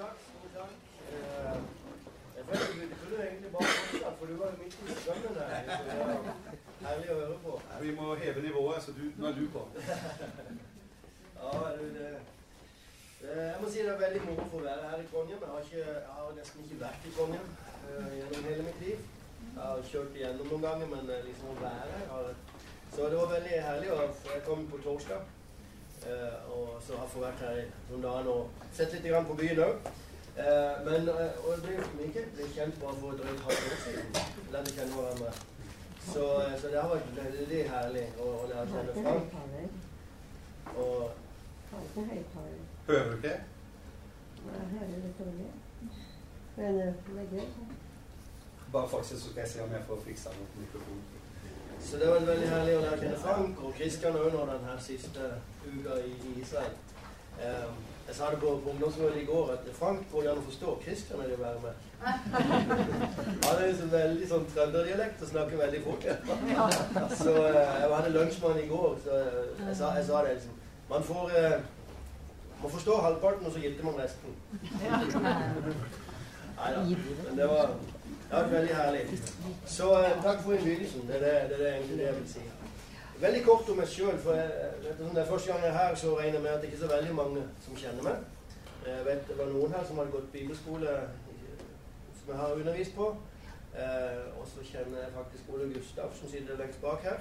takk. Stor takk. Eh, Jeg føler du kunne egentlig bare fortsatt, for du var jo midt i strømmen der. Så det var herlig å høre på. Vi må heve nivået, så du, nå er du på. Ja, du, det, det, jeg må si det er veldig moro for å være her i Trondheim. Jeg har, ikke, jeg har nesten ikke vært i Trondheim uh, gjennom hele mitt liv. Jeg har kjørt igjennom noen ganger, men eh, liksom å være her Så det var veldig herlig. få- Jeg kom på torsdag, eh, og så har jeg fått vært her noen dager og sett litt grann på byen òg. Men eh, og det ble jo ikke ble kjent bare for drøyt halvt år siden. Lærte kjenne hverandre. Så, eh, så det har vært veldig herlig å, å lære kjenne Frank. Og Hører du ikke? Bare faktisk så skal jeg se om jeg får fiksa noe på mikrofonen. Så det var veldig herlig å lære Frank og Kristian òg nå den her siste uka i, i Israel. Um, jeg sa det på, på ungdomsmøtet i går at Frank går gjerne å forstå. Kristian vil være med. Han er så veldig sånn trønderdialekt og snakker veldig fort. Så uh, jeg hadde lunsj med han i går, så jeg sa, jeg sa det liksom Man får uh, Man forstår halvparten, og så gifter man resten. Nei da. Men det var, var veldig herlig. Så eh, takk for innbydelsen. Det er det, det, er egentlig det jeg vil si. Veldig kort om meg sjøl. For jeg, det er første gang jeg er her, så regner jeg med at det ikke er så veldig mange som kjenner meg. Jeg vet det var noen her som hadde gått bibelskole som jeg har undervist på. Eh, og så kjenner jeg faktisk Ole Gustav, som sitter lengst bak her.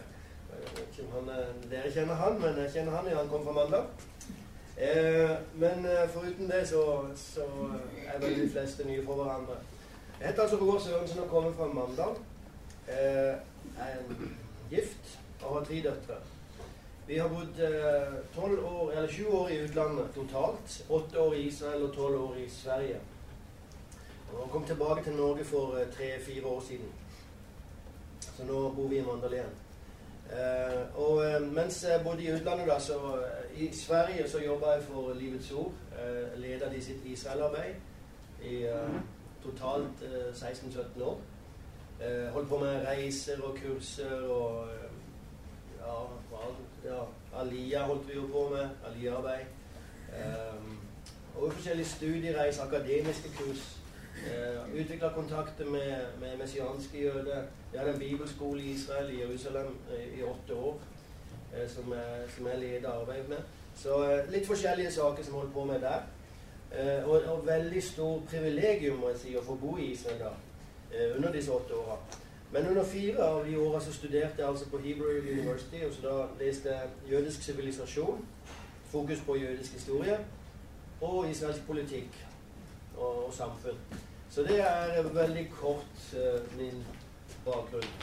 Jeg vet ikke om han, er- dere kjenner han, men jeg kjenner han. ja, Han kom fra Mandal. Eh, men eh, foruten det så, så er vel de fleste nye for hverandre. Jeg heter altså Roar Sørensen og kommer fra Mandal. Eh, er gift og har tre døtre. Vi har bodd eh, år, eller 20 år i utlandet totalt. Åtte år i Israel og tolv år i Sverige. Og kom tilbake til Norge for eh, tre-fire år siden. Så nå bor vi i Mandal igjen. Eh, og eh, mens jeg bodde i utlandet, da, så eh, i Sverige så jobba jeg for Livets Ord. Eh, leda de sitt Israel-arbeid i eh, totalt eh, 16-17 år. Eh, holdt på med reiser og kurser og eh, ja, ja, Alia holdt vi jo på med. Alia-arbeid. Eh, og forskjellige studiereiser, akademiske kurs. Eh, Utvikla kontakter med, med messianske jøder. Jeg hadde en bibelskole i Israel, i Jerusalem, i, i åtte år. eh, Som som jeg leder arbeidet med. Så eh, litt forskjellige saker som holdt på med der. Eh, og, og veldig stor privilegium må jeg si, å få bo i Israel da, eh, under disse åtte åra. Men under fire av de åra studerte jeg altså på Hebrew University. og så Da leste jeg jødisk sivilisasjon, fokus på jødisk historie, og israelsk politikk og, og samfunn. Så det er veldig kort eh, min bakgrunn.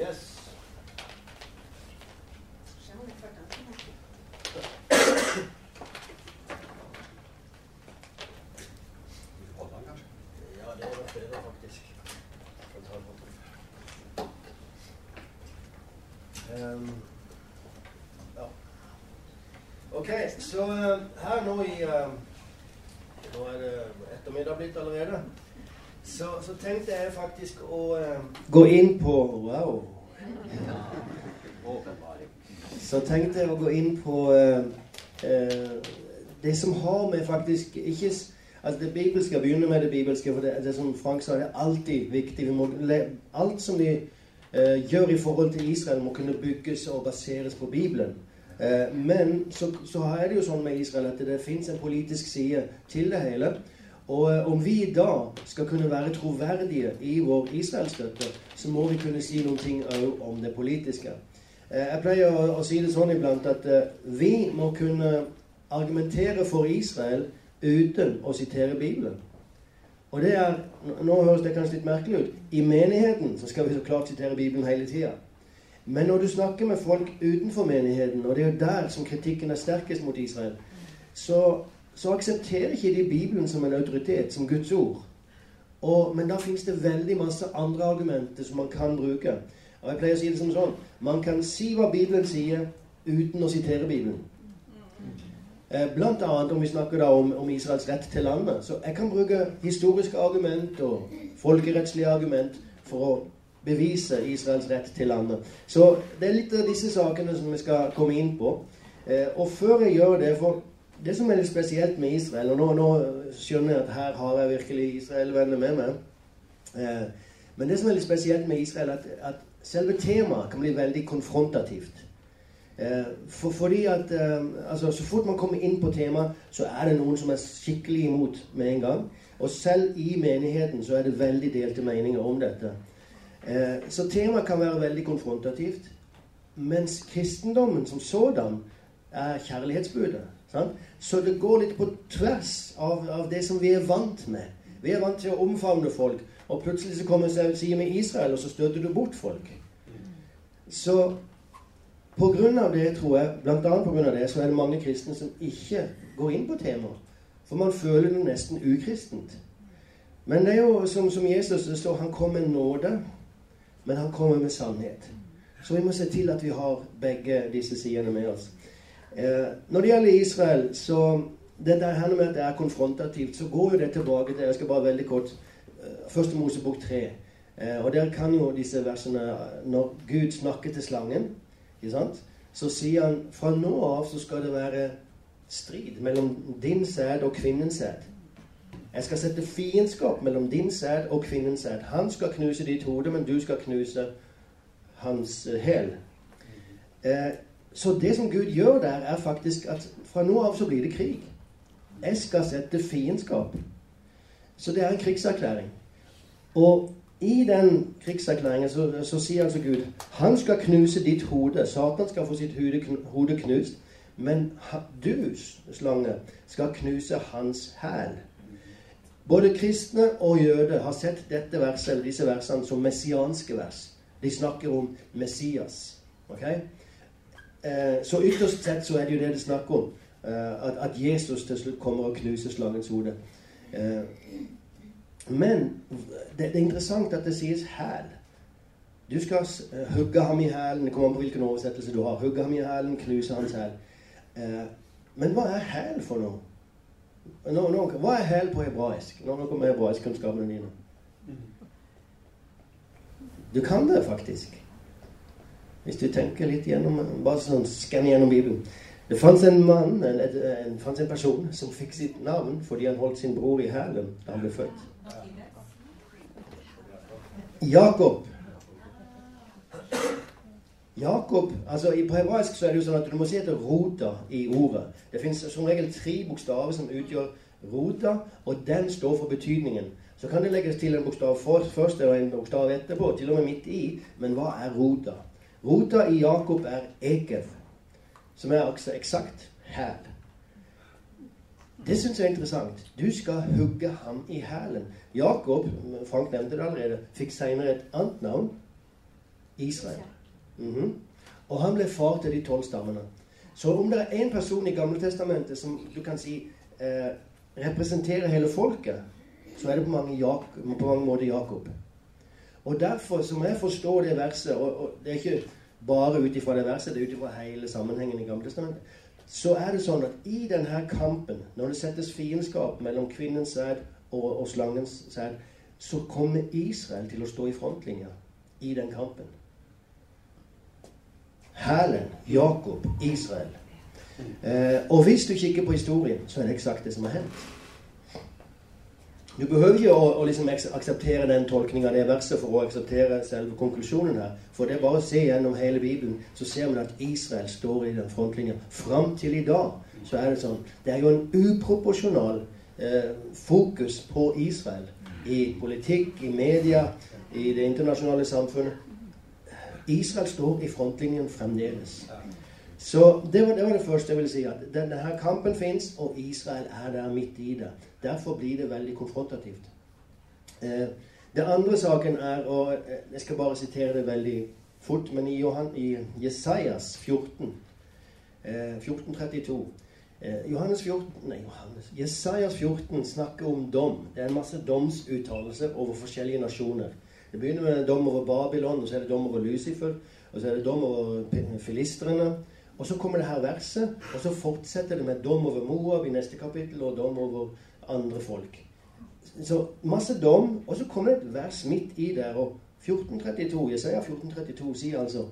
Yes. Holder han kanskje? Ja, det var bedre, faktisk. Kan ta den. Ehm, ja. Ok, så eh, her nå i eh, Nå er det ettermiddag blitt allerede. Så, så tenkte jeg faktisk å eh, gå inn på Wow. Så tenkte jeg å gå inn på eh, eh, det som har med faktisk ikke Altså Det bibelske, begynner med det bibelske, for det, det som Frank sa, det er alltid viktig. Vi må, alt som vi eh, gjør i forhold til Israel, må kunne bygges og baseres på Bibelen. Eh, men så, så er det jo sånn med Israel at det fins en politisk side til det hele. Og eh, om vi da skal kunne være troverdige i vår Israelstøtte, så må vi kunne si noen ting òg om det politiske. Eh, Jeg pleier å, å si det sånn iblant at vi må kunne argumentere for Israel uten å sitere Bibelen. Og det er, Nå høres det kanskje litt merkelig ut. I menigheten så skal vi så klart sitere Bibelen hele tida. Men når du snakker med folk utenfor menigheten, og det er jo der som kritikken er sterkest mot Israel, så, så aksepterer ikke de Bibelen som en autoritet, som Guds ord. Og, men da finnes det veldig masse andre argumenter som man kan bruke. Og jeg pleier å si det som sånn Man kan si hva Bibelen sier, uten å sitere Bibelen. Eh, Blant annet om vi snakker da om, om Israels rett til landet. Så jeg kan bruke historiske argument og folkerettslige argument for å bevise Israels rett til landet. Så det er litt av disse sakene som vi skal komme inn på. Eh, og før jeg gjør det, for det som er litt spesielt med Israel Og nå, nå skjønner jeg at her har jeg virkelig Israel-venner med meg. Eh, men det som er litt spesielt med Israel, at, at selve temaet kan bli veldig konfrontativt. Eh, for, fordi at eh, altså, Så fort man kommer inn på temaet, så er det noen som er skikkelig imot med en gang. Og selv i menigheten så er det veldig delte meninger om dette. Eh, så temaet kan være veldig konfrontativt. Mens kristendommen som sådan er kjærlighetsbudet. Sant? Så det går litt på tvers av, av, det som vi er vant med. Vi er vant til å omfavne folk, og plutselig så kommer det seg med Israel, og så støter du bort folk. Så på grunn av det, tror jeg, blant annet på grunn av det, så er det mange kristne som ikke går inn på temaet. For man føler det nesten ukristent. Men det er jo som, som Jesus det står, han kom med nåde, men han kommer med sannhet. Så vi må se til at vi har begge disse sidene med oss. Eh, når det gjelder Israel, så det der her med at det er konfrontativt, så går jo det tilbake til Jeg skal bare veldig kort eh, Første Mosebok 3. Eh, og der kan jo disse versene Når Gud snakker til slangen, så sier han fra nå av så skal det være strid mellom din sæd og kvinnens sæd. Jeg skal sette fiendskap mellom din sæd og kvinnens sæd. Han skal knuse ditt hode, men du skal knuse hans eh, hæl. Eh, så det som Gud gjør der, er faktisk at fra nå av så blir det krig. Jeg skal sette fiendskap. Så det er en krigserklæring. Og i den krigserklæringen så, så, sier altså Gud Han skal knuse ditt hode. Satan skal få sitt hode knust. Men du, slange, skal knuse hans hæl. Både kristne og jøder har sett dette verset, eller disse versene som messianske vers. De snakker om Messias. Okay? Eh, så ytterst sett så er det jo det det snakker om. Eh, at, Jesus til slutt kommer og knuser slangens hode. Eh, men det, det, er interessant at det sies hæl. Du skal hugge ham i hælen. Det kommer an på hvilken oversettelse du har. Hugge ham i hælen, knuse hans hæl. Men hva er hæl for noe? Nå, nå, hva er hæl på hebraisk? Nå, nå kommer hebraiskkunnskapene dine. Du kan det faktisk. Hvis du tenker litt gjennom Bare sånn skann gjennom Bibelen. Det fantes en mann, en, en, en, person, som fikk sitt navn fordi han holdt sin bror i hælen da han ble født. Jakob. Jakob, altså På hebraisk så er det jo sånn at du må si etter rota i ordet. Det fins som regel tre bokstaver som utgjør rota, og den står for betydningen. Så kan det legges til en bokstav først og en bokstav etterpå, til og med midt i. Men hva er rota? Rota i Jakob er Ekev, som er også eksakt hæl. Det syns jeg er interessant. Du skal hugge ham i hælen. Jakob, Frank nevnte det allerede, fikk senere et annet navn. Israel. Mm -hmm. Og han ble far til de tolv stammene. Så om det er én person i Gamletestamentet som du kan si eh, representerer hele folket, så er det på mange, på mange måter Jakob. Og derfor som jeg forstår det verset, og, og det er ikke bare ut ifra det verset, det er ut ifra hele sammenhengen i Gamletestamentet, så er det sånn at i denne kampen, når det settes fiendskap mellom kvinnens sæd og, og slangens sæd, så kommer Israel til å stå i frontlinja i den kampen. Hælen, Jakob, Israel. Eh, og hvis du kikker på historien, så er det eksakt det som har hendt. Du behøver ikke å, å liksom akseptere den tolkninga av det verset for å akseptere selve konklusjonen her. For det er bare å se gjennom hele Bibelen, så ser man at Israel står i den frontlinja. Fram til i dag så er det sånn. Det er jo en uproporsjonal eh, fokus på Israel i politikk, i media, i det internasjonale samfunnet. Israel står i frontlinjen fremdeles. Så det var, det var, det første jeg ville si. At denne her kampen fins, og Israel er der midt i det. Derfor blir det veldig konfrontativt. Eh, det andre saken er og eh, Jeg skal bare sitere det veldig fort, men i, Johan, i Jesajas 14 eh, 1432 eh, Johannes 14, nei, Johannes, Jesajas 14 snakker om dom. Det er en masse domsuttalelser over forskjellige nasjoner. Det begynner med dom over Babylon, og så er det dom over Lucifer, og så er det dom over filistrene. Og så kommer det her verset, og så fortsetter det med dom over Moab i neste kapittel, og dom over andre folk. Så masse dom, og så kommer det et vers midt i der. Og 1432, jeg sier 1432 sier altså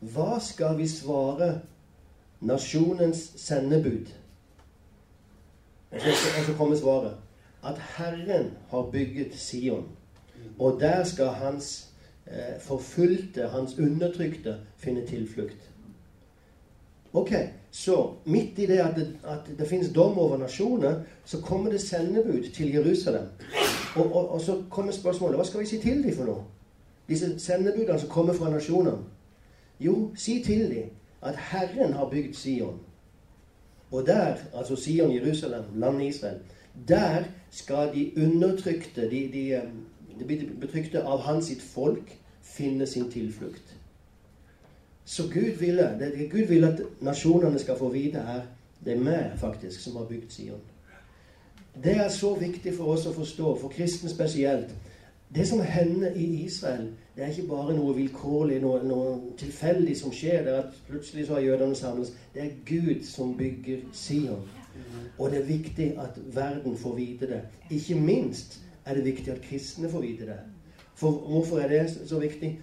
Hva skal vi svare nasjonens sendebud? Og så kommer svaret. At Herren har bygget Sion, og der skal hans eh, forfulgte, hans undertrykte, finne tilflukt. Ok, så midt i det at det, at det finnes dom over nasjoner, så kommer det sendebud til Jerusalem. Og, og, og, så kommer spørsmålet hva skal vi si til dem for noe? Disse sendebudene som kommer fra nasjonene. Jo, si til dem at Herren har bygd Sion. Og der, altså Sion, Jerusalem, landet Israel, der skal de undertrykte, de, de, de betrykte av hans sitt folk, finne sin tilflukt. Så Gud ville, det Gud vil at nasjonene skal få vite, er det er meg faktisk som har bygd Sion. Det er så viktig for oss å forstå, for kristne spesielt. Det som hender i Israel, det er ikke bare noe vilkårlig, noe, noe tilfeldig som skjer. Det er at plutselig så har jødene samles. Det er Gud som bygger Sion. Og det er viktig at verden får vite det. Ikke minst er det viktig at kristne får vite det. For hvorfor er det så viktig?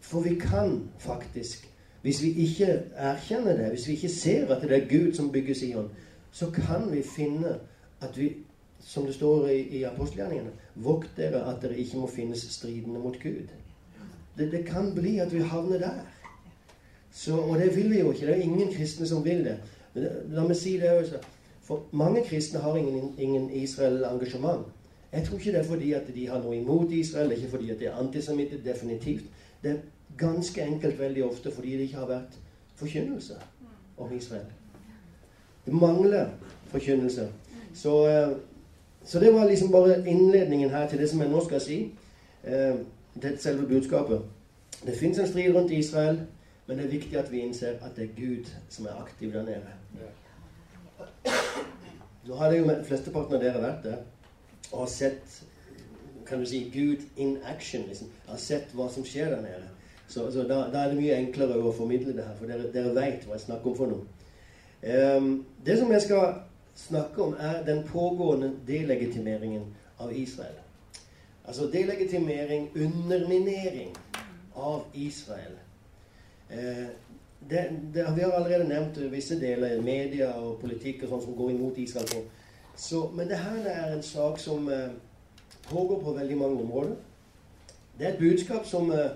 For vi kan faktisk, hvis vi ikke erkjenner det, hvis vi ikke ser at det er Gud som bygger Sion, så kan vi finne at vi som det står i, i apostelgjerningene Vokt dere at dere ikke må finnes stridende mot Gud. Det, det kan bli at vi havner der. Så, og det vil vi jo ikke. Det er ingen kristne som vil det. Men la meg si det også. For mange kristne har ingen, ingen Israel-engasjement. Jeg tror ikke det er fordi at de har noe imot Israel, ikke fordi at det er antisemitter. Definitivt. Det er ganske enkelt veldig ofte fordi det ikke har vært forkynnelse om Israel. Det mangler forkynnelse. Så eh, så det var liksom bare innledningen her til det som jeg nå skal si. Eh, til selve budskapet. Det fins en strid rundt Israel, men det er viktig at vi innser at det er Gud som er aktiv der nede. Nå har det jo flesteparten av dere vært der og har sett kan du si, Gud in action. liksom. Har sett hva som skjer der nede. Så, så da, da, er det mye enklere å formidle det her, for dere, dere veit hva jeg snakker om for noe. Um, det som jeg skal snakke om, er den pågående delegitimeringen av Israel. Altså delegitimering, underminering av Israel. Eh, det, det, vi har allerede nevnt visse deler, media og politikk og sånn som går imot Israel. på. Så, men det her er en sak som eh, pågår på veldig mange områder. Det er et budskap som, eh,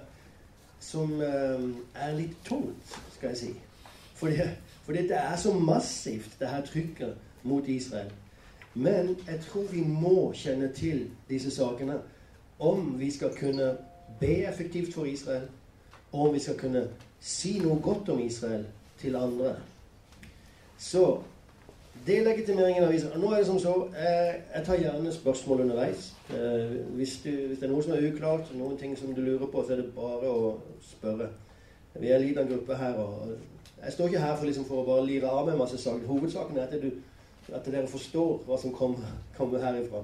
som eh, er litt tungt, skal jeg si. Fordi, fordi det er så massivt, det her trykket mot Israel. Men jeg tror vi må kjenne til disse sakene om vi skal kunne be effektivt for Israel, og om vi skal kunne si noe godt om Israel til andre. Så delegitimeringen av Israel Nå er det som så eh, Jeg tar gjerne spørsmål underveis. Eh, hvis, du, hvis, det er noe som er uklart, noen ting som du lurer på, så er det bare å spørre. Vi er en liten gruppe her. og Jeg står ikke her for, liksom, for å bare lire av med masse saker. Hovedsaken er at du at dere forstår hva som kommer, kommer herifra.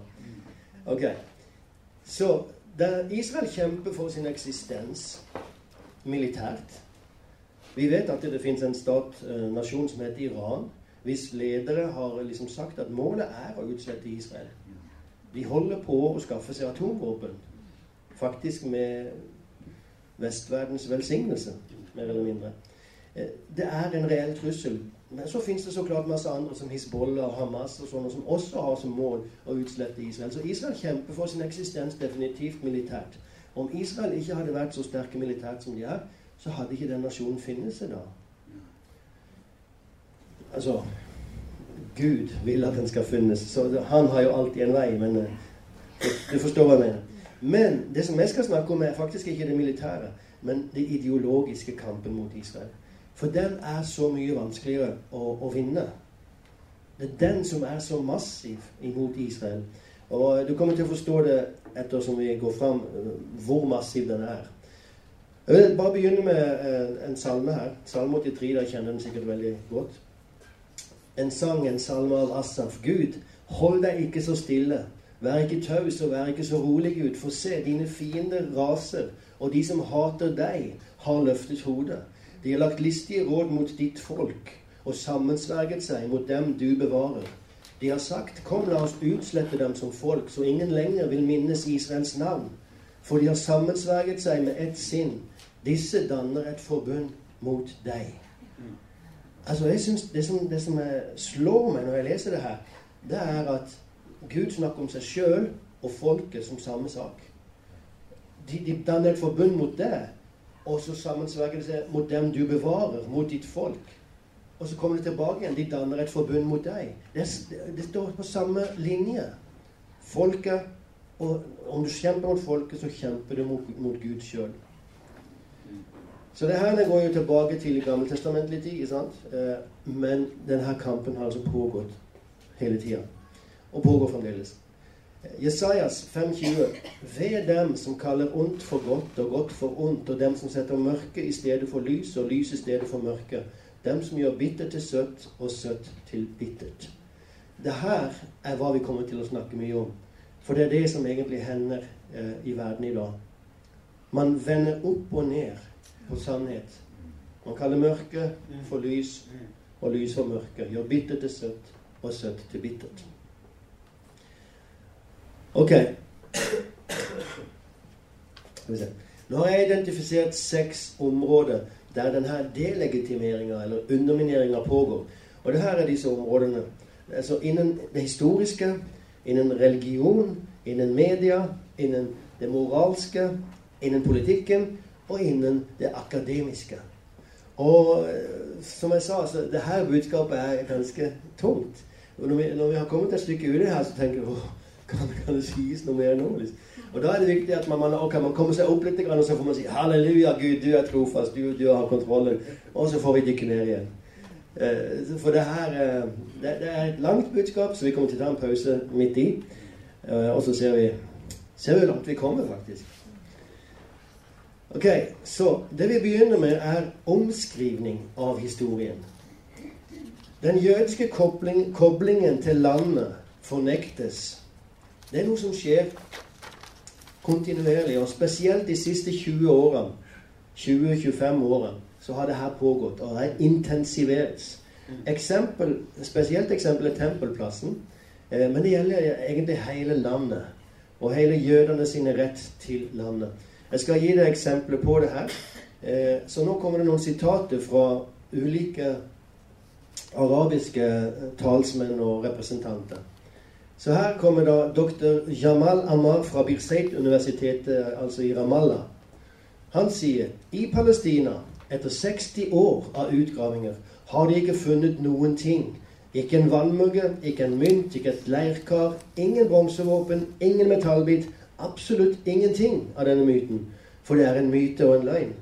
Ok. Så Israel kjemper for sin eksistens militært Vi vet at det finnes en stat, eh, nasjon som heter Iran, hvis ledere har liksom sagt at målet er å utslette Israel. De holder på å skaffe seg atomvåpen. Faktisk med vestverdens velsignelse, mer eller mindre. Eh, det er en reell trussel men så fins det så klart masse andre, som Hizbollah og Hamas, og sånne, som også har som mål å utslette Israel. Så Israel kjemper for sin eksistens definitivt militært. Om Israel ikke hadde vært så sterke militært som de er, så hadde ikke den nasjonen funnet seg da. Altså Gud vil at den skal finnes. Så han har jo alltid en vei, men uh, du forstår hva jeg mener. Men det som jeg skal snakke om, er faktisk ikke det militære, men det ideologiske kampen mot Israel. For den er så mye vanskeligere å, å vinne. Det er den som er så massiv imot Israel. Og du kommer til å forstå det ettersom vi går fram, hvor massiv den er. Jeg vil bare begynne med eh, en salme her. Salme 83. da kjenner den sikkert veldig godt. En sang, en salme av Asaf. Gud, hold deg ikke så stille. Vær ikke taus og vær ikke så rolig, Gud. For se, dine fiender raser, og de som hater deg, har løftet hodet. De har lagt listige råd mot ditt folk og sammensverget seg mot dem du bevarer. De har sagt, kom la oss utslette dem som folk, så ingen lenger vil minnes Israels navn. For de har sammensverget seg med ett sinn. Disse danner et forbund mot deg. Altså, jeg synes Det som, det som slår meg når jeg leser det her, det er at Gud snakker om seg sjøl og folket som samme sak. De, de danner et forbund mot deg, og så sammensverger de seg mot dem du bevarer, mot ditt folk. Og så kommer de tilbake igjen. De danner et forbund mot deg. Det, det står på samme linje. Folket og Om du kjemper mot folket, så kjemper du mot, mot Gud sjøl. Så det her går jo tilbake til gammeltestamentlig tid. ikke sant? Eh, men denne kampen har altså pågått hele tida. Og pågår fremdeles. Jesajas 5,20. Ved dem som kaller ondt for godt og godt for ondt, og dem som setter mørke i stedet for lys og lys i stedet for mørke. Dem som gjør bittert til søtt og søtt til bittert. Det her er hva vi kommer til å snakke mye om. For det er det som egentlig hender eh, i verden i dag. Man vender opp og ned på sannhet. Man kaller mørke for lys, og lys for mørke. Gjør bittert til søtt, og søtt til bittert. Ok. Nå har jeg identifisert seks områder der denne delegitimeringa eller undermineringa pågår. Og det her er disse områdene. Altså innen det historiske, innen religion, innen media, innen det moralske, innen politikken og innen det akademiske. Og eh, som jeg sa, så det her budskapet er ganske tungt. Og når vi, når vi har kommet et stykke ut her, så tenker vi kan, kan, det sies noe mer nå? Liksom? Og da er det viktig at man, okay, man kommer seg opp litt, og så får man si 'Halleluja, Gud, du er trofast. Du, du har kontrollen.' Og så får vi dykke ned igjen. Eh, for det her eh, det, det, er et langt budskap, så vi kommer til å ta en pause midt i. Og så ser vi, ser vi hvor langt vi kommer, faktisk. Ok, Så det vi begynner med, er omskrivning av historien. Den jødiske kobling, koblingen til landet fornektes. Det er noe som skjer kontinuerlig, og spesielt de siste 20 årene, 20-25 årene, så har det her pågått og det intensiveres. Eksempel, spesielt eksempel er Tempelplassen, eh, men det gjelder egentlig hele landet. Og hele jødene sine rett til landet. Jeg skal gi deg eksempler på det her. Eh, så nå kommer det noen sitater fra ulike arabiske eh, talsmenn og representanter. Så her kommer da dr. Jamal Amar fra Birzeit-universitetet, altså i Ramallah. Han sier i Palestina, etter 60 år av utgravinger, har de ikke funnet noen ting. Ikke en vannmugge, ikke en mynt, ikke et leirkar, ingen bronsevåpen, ingen metallbit, absolutt ingenting av denne myten. For det er en myte og en løgn.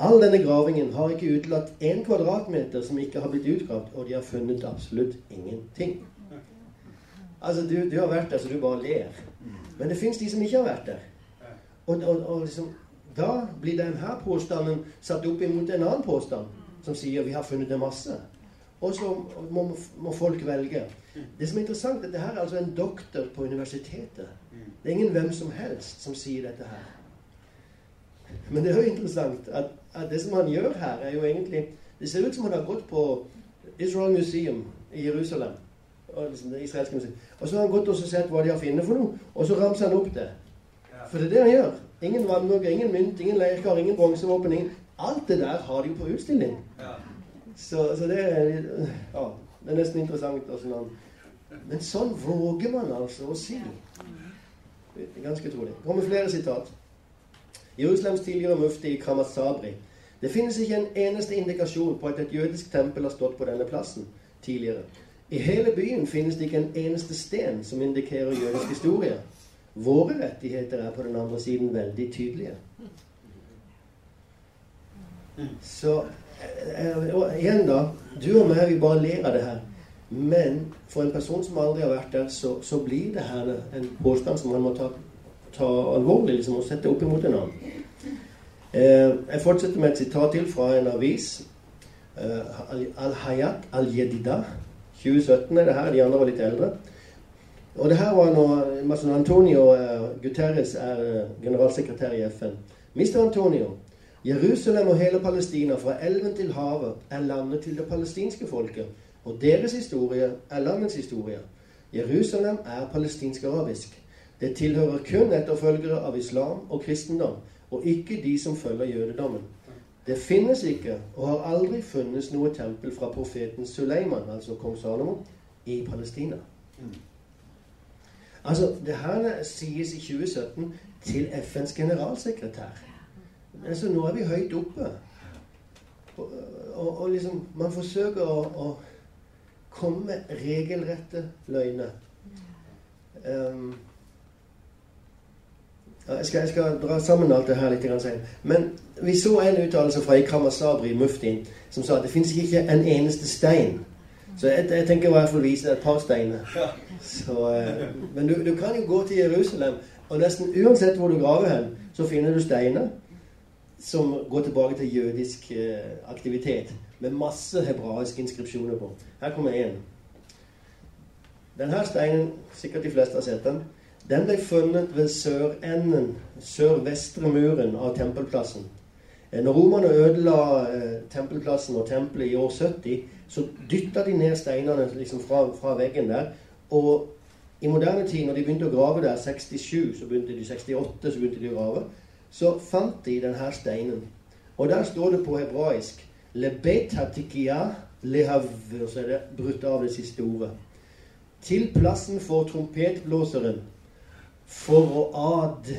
All denne gravingen har ikke utelatt én kvadratmeter som ikke har blitt utgravd, og de har funnet absolutt ingenting. Altså, du, du har vært der så du bare ler. Men det fins de som ikke har vært der. Og, og, og liksom, da blir denne påstanden satt opp imot en annen påstand som sier vi har funnet det masse. Og så må, må, folk velge. Det som er interessant, er at det her er altså en doktor på universitetet det er ingen hvem som helst som sier dette her. Men det er jo interessant at, at, det som han gjør her, er jo egentlig Det ser ut som han har gått på Israel Museum i Jerusalem. Og, liksom det israelske museum. og så har han gått og sett hva de har funnet for noe, og så ramser han opp det. For det er det han gjør. Ingen vannmugger, ingen mynt, ingen leirkar, ingen bronsevåpen. Alt det der har de jo på utstilling. Så, så, det er ja, det er nesten interessant. Altså, men sånn våger man altså å si. Ganske utrolig. Kommer flere sitat. Jerusalems tidligere mufti Kramat Sabri. Det finnes ikke en eneste indikasjon på at et jødisk tempel har stått på denne plassen tidligere. I hele byen finnes det ikke en eneste sten som indikerer jødisk historie. Våre rettigheter er på den andre siden veldig tydelige. Så eh, og igjen, da. Du og meg, vi bare ler av det her. Men for en person som aldri har vært der, så, så blir det her en påstand som man må ta, ta alvorlig liksom, og sette opp imot en annen. Eh, jeg fortsetter med et sitat til fra en avis. Eh, Al-Hayat al-Jedida. 2017 er det her. De andre var litt eldre. Og det her var når Mason Antonio eh, Guterres er eh, generalsekretær i FN. Mr. Antonio, Jerusalem og hele Palestina, fra elven til havet, er landet til det palestinske folket. Og deres historie er landets historie. Jerusalem er palestinsk-arabisk. Det tilhører kun etterfølgere av islam og kristendom, og ikke de som følger jødedommen. Det finnes ikke, og har aldri funnes noe tempel fra profeten Suleiman, altså kong Salomo, i Palestina. Altså, det her sies i 2017 til FNs generalsekretær. Altså, nå er vi høyt oppe. Og, og, og liksom Man forsøker å, å komme med regelrette løgner. Um, jeg skal, jeg skal, dra sammen alt det her litt senere. Men vi så en uttalelse fra Ikram Asabri, muftien, som sa at det fins ikke en eneste stein. Så jeg, jeg tenker i hvert fall vise et par steiner. Så, eh, men du, du, kan jo gå til Jerusalem, og nesten uansett hvor du graver hen, så finner du steiner som går tilbake til jødisk eh, aktivitet. Med masse hebraiske inskripsjoner på. Her kommer én. Denne steinen, sikkert de fleste har sett den, den ble funnet ved sørenden, sørvestre muren av tempelplassen. Eh, når romerne ødela eh, tempelplassen og tempelet i år 70, så dytta de ned steinene liksom fra, fra, veggen der. Og i moderne tid, når de begynte å grave der, 67, så begynte de 68, så begynte de å grave, så fant de denne steinen. Og der står det på hebraisk Lebetatikia lehav, så er det brutt av det siste ordet. Til plassen for trompetblåseren for å ad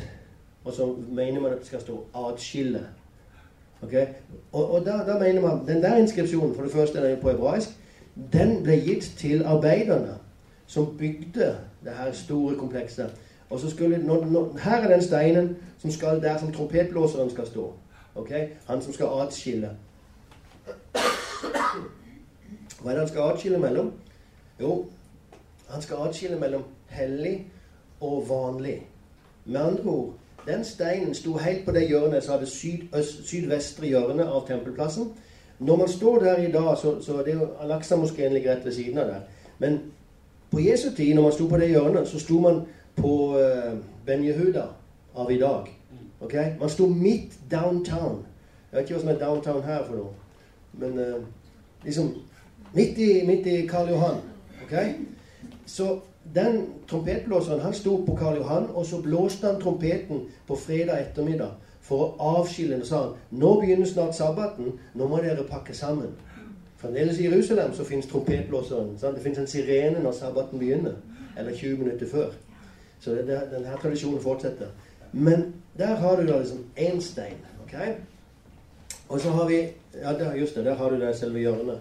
Og så mener man at det skal stå adskille. Okay? Og, og da, da, mener man Den der inskripsjonen, for det første den er på hebraisk, den ble gitt til arbeiderne som bygde det her store komplekset. Og så skulle, nå, nå, Her er den steinen som skal der som trompetblåseren skal stå. Okay? Han som skal atskille. Hva er det han skal atskille mellom? Jo, han skal atskille mellom hellig og vanlig. Med andre ord den steinen sto helt på det hjørnet som hadde sydvestre hjørne av tempelplassen. Når man står der i dag, så, så det er jo Al-Aqsa-moskeen rett ved siden av der. Men på Jesu tid, når man sto på det hjørnet, så sto man på uh, Ben Yehuda av i dag. ok? Man sto midt downtown. Jeg vet ikke hva som er downtown her for noe. Men uh, liksom midt i, midt i Karl Johan. ok? Så den trompetblåseren han sto på Karl Johan, og så blåste han trompeten på fredag ettermiddag for å avskille den. sa han nå begynner snart sabbaten, nå må dere pakke sammen. Fremdeles i Jerusalem så fins trompetblåseren. Sant? Det fins en sirene når sabbaten begynner. Eller 20 minutter før. Så det, det, denne tradisjonen fortsetter. Men der har du da liksom én stein. ok? Og så har vi Ja, der, just det. Der har du det selve hjørnet.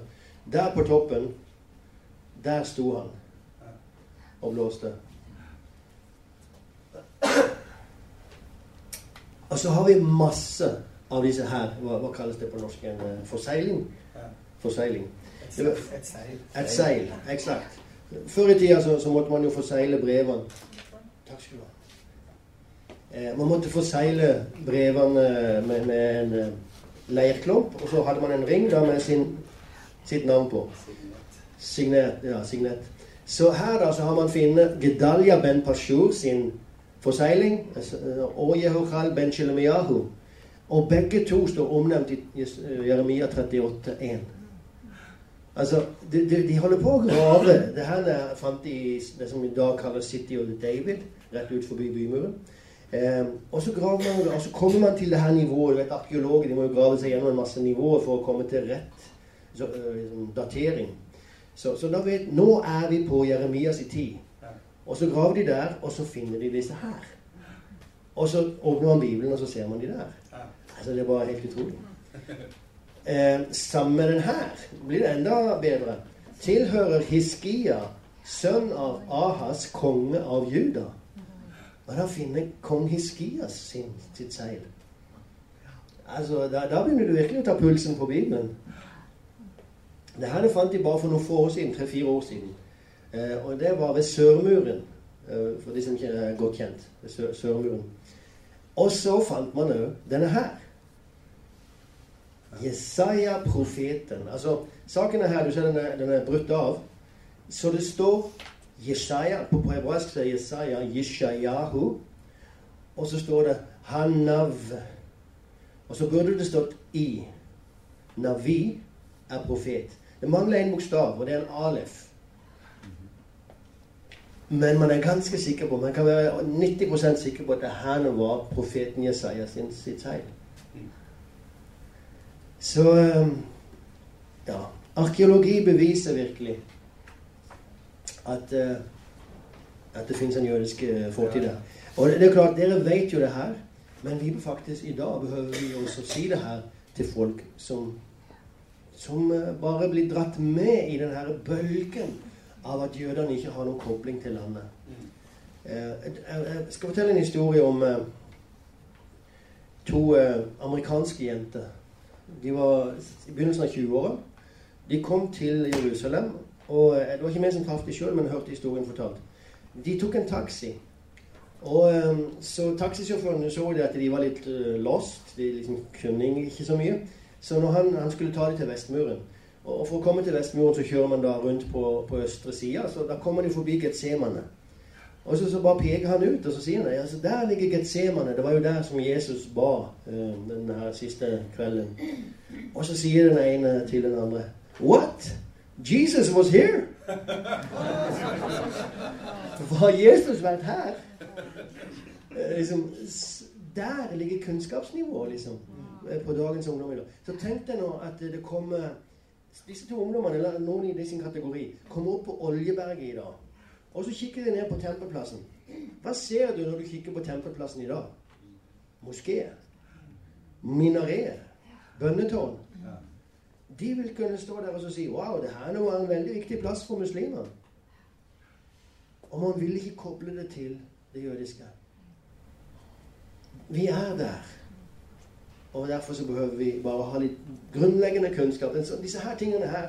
Der på toppen, der sto han og blåste. Og så har vi masse av disse her. Hva, hva kalles det på norsk? En uh, forseiling? Forseiling. Et seil. Et seil, eksakt. Før i tida så, så, måtte man jo forsegle brevene. Takk skal du ha. Eh, man måtte forsegle brevene med, med en uh, leirklump, og så hadde man en ring da med sin, sitt navn på. Signet. Ja, signet. Så her da så har man funnet Gedalia ben Pashur sin forsegling altså, og Jehochal ben Shelemiyahu. Og begge to står omnevnt i Jeremia 38,1. Altså, de, de, de, holder på å grave. Det her er de i det som i dag kalles City of David, rett ut forbi bymuren. Eh, og så graver man, og så kommer man til det her nivået. du vet, Arkeologer de må jo grave seg gjennom en masse nivåer for å komme til rett så, uh, datering. Så, så vet, nå er vi på Jeremias i tid. Og så graver de der, og så finner de disse her. Og så åpner man Bibelen, og så ser man de der. Altså, det er bare helt utrolig. Eh, sammen med den her blir det enda bedre. Tilhører Hiskia, sønn av Ahas, konge av Juda. Og da finner kong Hiskias sin, sitt seil. Altså, da, da begynner du virkelig å ta pulsen på Bibelen. Det her fant de bare for noen få år siden, tre-fire år siden. Eh, og det var ved Sørmuren. Eh, for de som ikke er godt kjent. Ved sør Sørmuren. Og så fant man òg denne her. Jesaja, profeten. Altså, saken er her, du ser den er, den er brutt av. Så det står Jesaja, på hebraisk er Jesaja Yeshayahu. Og så står det Hanav. Og så burde det stått i. Navi er profet. Det mangler en bokstav, og det er en alef. Men man er ganske sikker på, man kan være 90% sikker på at det her var profeten Jesaja sin, sitt seil. Så ehm, ja. Arkeologi beviser virkelig at uh, At det fins en jødisk eh, fortid der. Og det er klart, Dere vet jo det her, men vi faktisk i dag behøver vi også si det her til folk som, som eh, bare blir dratt med i den her bølgen av at jødene ikke har noen kobling til landet. Eh, jeg skal fortelle en historie om to amerikanske jenter. De var i begynnelsen av 20-åra. De kom til Jerusalem. Og Det var ikke vi som traff dem sjøl, men hørte historien fortalt. De tok en taxi. Og um, Så Taxisjåføren så at de var litt uh, lost. De liksom kunne ikke så mye. Så når han, han skulle ta dem til Vestmuren Og for å komme til Vestmuren så kjører man da rundt på, på østre sida. Så da kommer de forbi Getsemane. Og så, så, bare peker han ut, og så sier han altså, der ligger Getsemane. Det var jo der som Jesus ba uh, den her siste kvelden. Og så sier den ene til den andre What? Jesus was here? Var Jesus vært her? Eh, liksom, der ligger kunnskapsnivået liksom, eh, på dagens ungdom. Så tenk deg nå at det kommer disse to ungdommene, eller noen i sin kategori, kommer opp på Oljeberget i dag. Og så kikker de ned på Tempelplassen. Hva ser du når du kikker på Tempelplassen i dag? Moskeer. Minareer. Bønnetårn. De vil kunne stå der og si Wow, det her var en veldig viktig plass for muslimer. Og man vil ikke koble det til det jødiske. Vi er der. Og derfor så behøver vi bare ha litt grunnleggende kunnskap. Så disse her tingene her,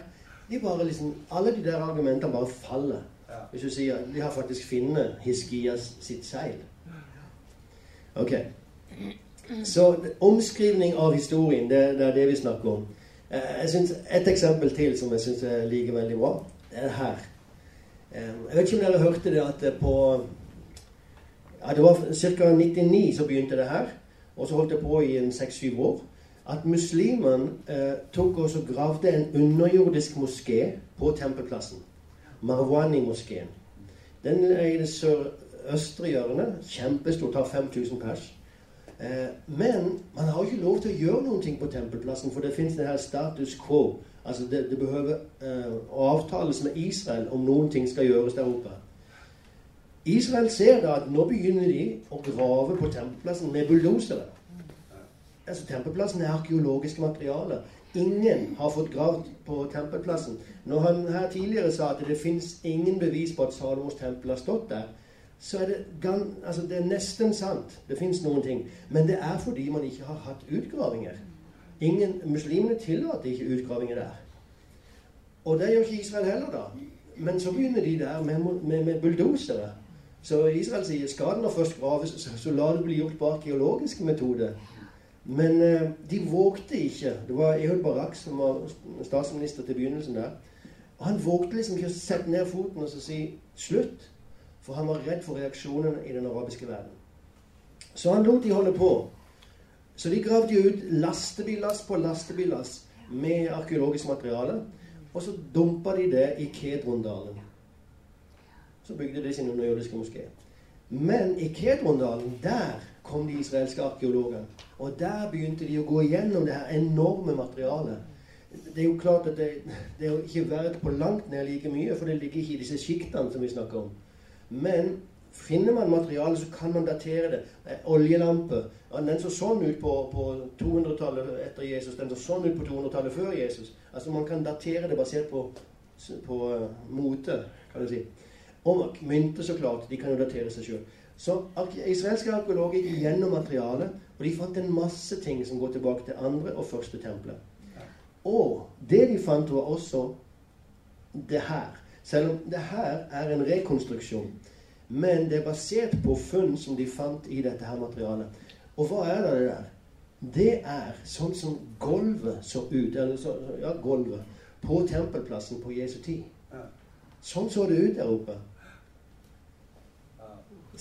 de bare liksom, Alle de der argumentene bare faller. Hvis du sier de har faktisk funnet Hiskias sitt seil. Ok. Så omskrivning av historien, det, det er det vi snakker om. Eh, jeg synes Et eksempel til som jeg syns jeg liker veldig bra, er her. Eh, jeg vet ikke om dere hørte det at på ja, Det var ca. 99 så begynte det her. Og så holdt det på i en seks-syv år. At muslimene eh, tok og gravde en underjordisk moské på tempelplassen. Marwani-moskeen. Den er i det sørøstre hjørnet. Kjempestor. Tar 5000 pers. Eh, men man har ikke lov til å gjøre noen ting på tempelplassen, for det fins det her status quo. Altså det, det behøver eh, å avtales med Israel om noen ting skal gjøres der oppe. Israel ser da at nå begynner de å grave på tempelplassen med bulldosere. Altså Tempelplassen er arkeologisk materiale. Ingen har fått gravd på tempelplassen. Når han her tidligere sa at det fins ingen bevis på at Salomos tempel har stått der, så er det, altså det er nesten sant. Det fins noen ting. Men det er fordi man ikke har hatt utgravinger. Ingen, muslimene tillater ikke utgravinger der. Og det gjør ikke Israel heller, da. Men så begynner de der med, med, med bulldosere. Så Israel sier skal den først graves, så, så la det bli gjort på arkeologiske metoder. Men eh, de vågte ikke. Det var Ehud Barak som var statsminister til begynnelsen der. Og han vågte liksom ikke å sette ned foten og si slutt. For han var redd for reaksjonen i den arabiske verden. Så han lot de holde på. Så de gravde ut lastebillass på lastebillass med arkeologisk materiale. Og så dumpa de det i Kedrondalen. Så bygde de sin underjordiske moské. Men i Kedrondalen, der kom de israelske arkeologene. Og der begynte de å gå igjennom det her enorme materialet. Det er jo klart at det, det er jo ikke verdt på langt nær like mye, for det ligger ikke i disse sjiktene som vi snakker om. Men finner man materiale, så kan man datere det. Eh, oljelampe. Den så sånn ut på, på 200-tallet etter Jesus. Den så sånn ut på 200-tallet før Jesus. Altså Man kan datere det basert på, på uh, mote, kan du si. Og mynter, så klart. De kan jo datere seg sjøl. Så israelske arkeologer gikk gjennom materialet, og de fant en masse ting som går tilbake til andre og første tempelet. Og det de fant, var også det her. Selv om det her er en rekonstruksjon. Men det er basert på funn som de fant i dette her materialet. Og hva er det der? Det er sånn som gulvet så ut eller så, ja, gulvet på tempelplassen på Jesu tid. Sånn så det ut der oppe.